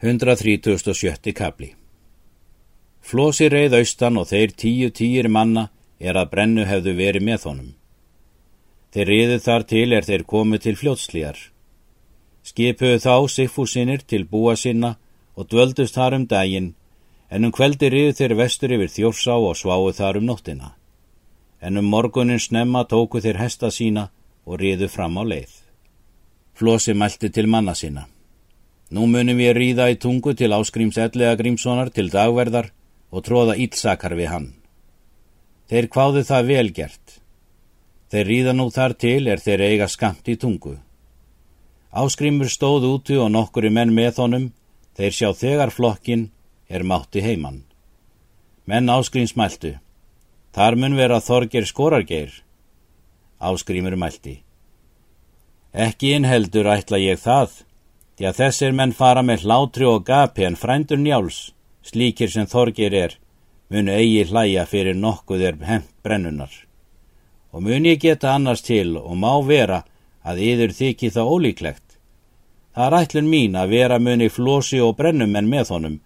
137. kapli Flósi reið austan og þeir tíu tíir manna er að brennu hefðu verið með honum. Þeir riðu þar til er þeir komið til fljótslíjar. Skipuðu þá sigfúsinir til búa sinna og dvöldust þar um daginn, en um kveldi riðu þeir vestur yfir þjórsá og sváu þar um nóttina. En um morgunin snemma tóku þeir hesta sína og riðu fram á leið. Flósi mælti til manna sína. Nú munum við ríða í tungu til áskrims ellega Grímssonar til dagverðar og tróða ílsakar við hann. Þeir kváðu það velgert. Þeir ríða nú þar til er þeir eiga skamt í tungu. Áskrimur stóð útu og nokkuri menn með honum, þeir sjá þegar flokkin er mátti heimann. Menn áskrims mæltu. Þar mun vera þorgir skorargeir. Áskrimur mælti. Ekki innheldur ætla ég það, því að þessir menn fara með hlátri og gapi en frændur njáls, slíkir sem þorgir er, munu eigi hlæja fyrir nokkuð er hemmt brennunar. Og mun ég geta annars til og má vera að yður þykji það ólíklegt. Það er ætlun mín að vera muni flósi og brennumenn með honum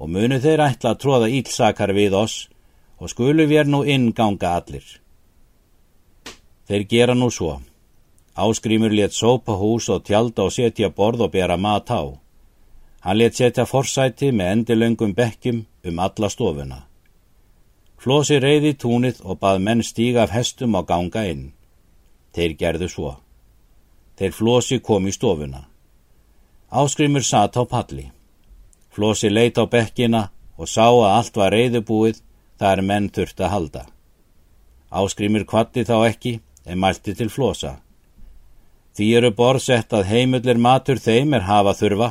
og munu þeir ætla að tróða ílsakar við oss og skulu við nú innganga allir. Þeir gera nú svo. Áskrimur let sópa hús og tjálta og setja borð og bera mat á. Hann let setja forsæti með endilöngum bekkjum um alla stofuna. Flósi reyði túnið og bað menn stíga af hestum og ganga inn. Þeir gerðu svo. Þeir Flósi kom í stofuna. Áskrimur satt á palli. Flósi leit á bekkina og sá að allt var reyðubúið þar menn þurft að halda. Áskrimur kvatti þá ekki en mælti til Flósa. Því eru borðsett að heimullir matur þeim er hafa þurfa.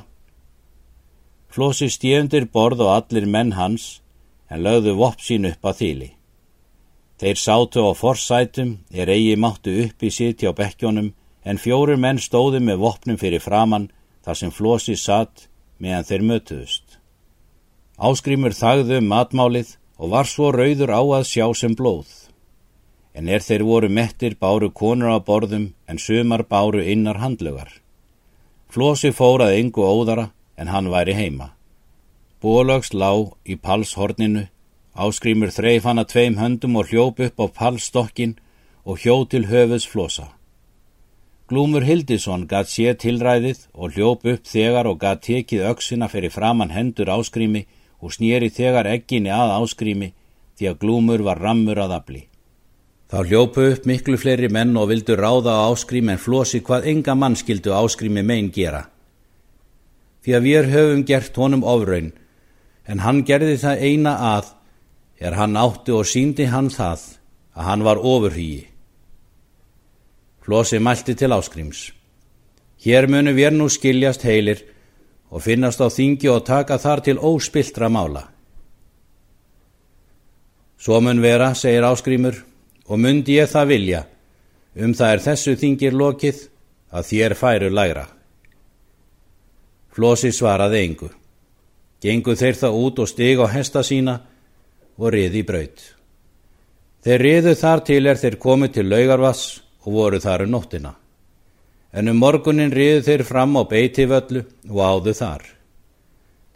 Flósi stjöndir borð og allir menn hans en lögðu vopp sín upp að þýli. Þeir sátu á forsætum er eigi máttu upp í siti á bekkjónum en fjórir menn stóðu með voppnum fyrir framann þar sem Flósi satt meðan þeir mötuðust. Áskrimur þagðu um matmálið og var svo rauður á að sjá sem blóð en er þeir voru mettir báru konur á borðum en sumar báru innar handlugar. Flósi fórað yngu óðara en hann væri heima. Bólögs lá í palshorninu, áskrimur þreif hann að tveim höndum og hljóp upp á palstokkin og hjó til höfuðs Flósa. Glúmur Hildisson gatt sé tilræðið og hljóp upp þegar og gatt tekið auksina fyrir framann hendur áskrimi og snýri þegar egginni að áskrimi því að Glúmur var rammur að afli. Þá hljópu upp miklu fleiri menn og vildu ráða á áskrím en flosi hvað enga mann skildu áskrími megin gera. Því að við höfum gert honum ofraun, en hann gerði það eina að, er hann átti og síndi hann það, að hann var ofurhýji. Flosi mælti til áskríms. Hér munu við nú skiljast heilir og finnast á þingi og taka þar til óspiltra mála. Svo mun vera, segir áskrímur, og myndi ég það vilja, um það er þessu þingir lokið að þér færu lægra. Flósi svaraði engu. Gengu þeir það út og stig á hesta sína og riði í braut. Þeir riðu þar til er þeir komið til laugarvass og voru þar um nóttina. En um morgunin riðu þeir fram á beitivöllu og áðu þar.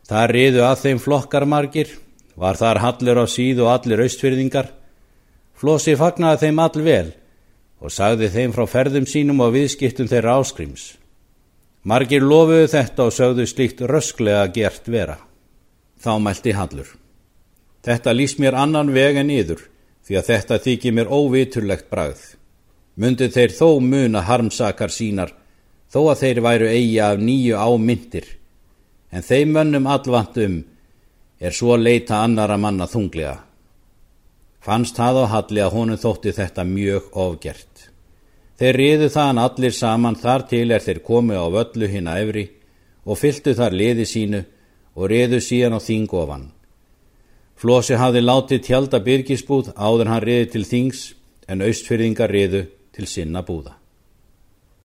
Þar riðu að þeim flokkarmargir, var þar hallur á síð og allir austfyrðingar Flósi fagnaði þeim all vel og sagði þeim frá ferðum sínum og viðskiptum þeirra áskrims. Margir lofuðu þetta og sögðu slíkt rösklega gert vera. Þá mælti Hallur. Þetta lýst mér annan veg en yður, því að þetta þykir mér óviturlegt bragð. Mundi þeir þó muna harmsakar sínar, þó að þeir væru eiga af nýju ámyndir, en þeim mönnum allvant um er svo leita annara manna þunglega. Fannst það á Halli að honum þótti þetta mjög ofgert. Þeir riðu þann allir saman þar til er þeir komið á völlu hinn að efri og fyltu þar liði sínu og riðu síðan á þingofan. Flósi hafði látið tjálta byrgisbúð áður hann riði til þings en austfyrðingar riðu til sinna búða.